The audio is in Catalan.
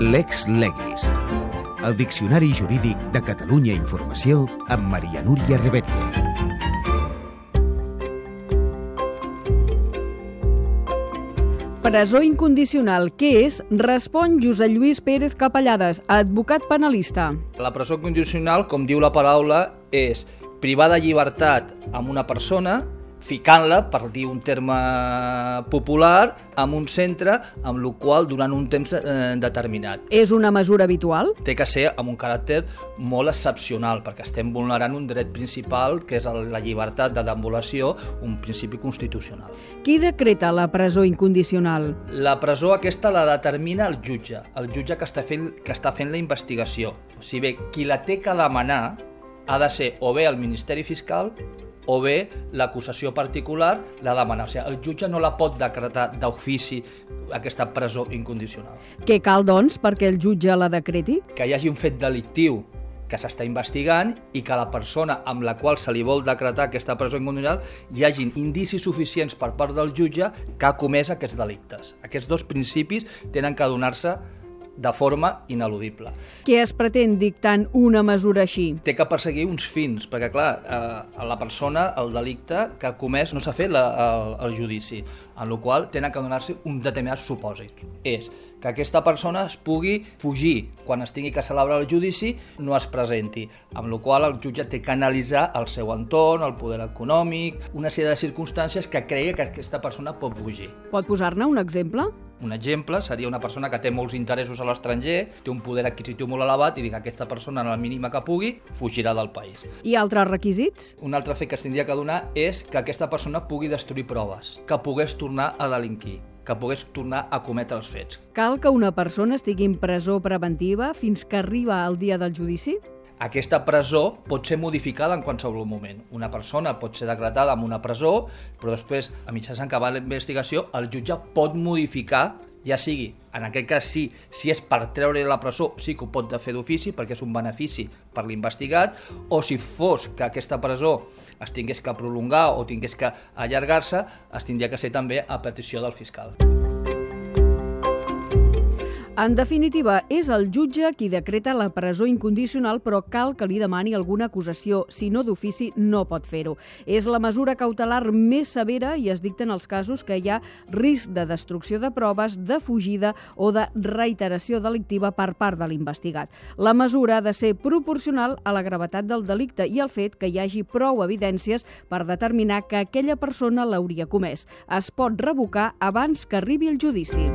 Lex Legis. El Diccionari Jurídic de Catalunya Informació amb Maria Núria Rebetlla. Presó incondicional, què és? Respon Josep Lluís Pérez Capellades, advocat penalista. La presó condicional, com diu la paraula, és privar de llibertat amb una persona ficant-la, per dir un terme popular, en un centre amb el qual durant un temps eh, determinat. És una mesura habitual? Té que ser amb un caràcter molt excepcional, perquè estem vulnerant un dret principal, que és la llibertat de deambulació, un principi constitucional. Qui decreta la presó incondicional? La presó aquesta la determina el jutge, el jutge que està fent, que està fent la investigació. O sigui bé, qui la té que demanar ha de ser o bé el Ministeri Fiscal o bé l'acusació particular la demana. O sigui, el jutge no la pot decretar d'ofici aquesta presó incondicional. Què cal, doncs, perquè el jutge la decreti? Que hi hagi un fet delictiu que s'està investigant i que la persona amb la qual se li vol decretar aquesta presó incondicional hi hagin indicis suficients per part del jutge que ha comès aquests delictes. Aquests dos principis tenen que donar-se de forma ineludible. Què es pretén dictant una mesura així? Té que perseguir uns fins, perquè clar, eh, la persona, el delicte que ha comès no s'ha fet la, el, el judici, en la qual tenen que donar-se un determinat supòsit. És que aquesta persona es pugui fugir quan es tingui que celebrar el judici, no es presenti, amb la qual el jutge té que analitzar el seu entorn, el poder econòmic, una sèrie de circumstàncies que creia que aquesta persona pot fugir. Pot posar-ne un exemple? Un exemple seria una persona que té molts interessos a l'estranger, té un poder adquisitiu molt elevat i dic que aquesta persona, en la mínima que pugui, fugirà del país. I altres requisits? Un altre fet que es tindria que donar és que aquesta persona pugui destruir proves, que pogués tornar a delinquir que pogués tornar a cometre els fets. Cal que una persona estigui en presó preventiva fins que arriba el dia del judici? Aquesta presó pot ser modificada en qualsevol moment. Una persona pot ser decretada amb una presó, però després, a mitjans acabar la investigació, el jutge pot modificar ja sigui, en aquest cas sí, si és per treure la presó, sí que ho pot fer d'ofici perquè és un benefici per l'investigat, o si fos que aquesta presó es tingués que prolongar o tingués que allargar-se, es tindria que ser també a petició del fiscal. En definitiva, és el jutge qui decreta la presó incondicional, però cal que li demani alguna acusació. Si no d'ofici, no pot fer-ho. És la mesura cautelar més severa i es dicta en els casos que hi ha risc de destrucció de proves, de fugida o de reiteració delictiva per part de l'investigat. La mesura ha de ser proporcional a la gravetat del delicte i al fet que hi hagi prou evidències per determinar que aquella persona l'hauria comès. Es pot revocar abans que arribi el judici.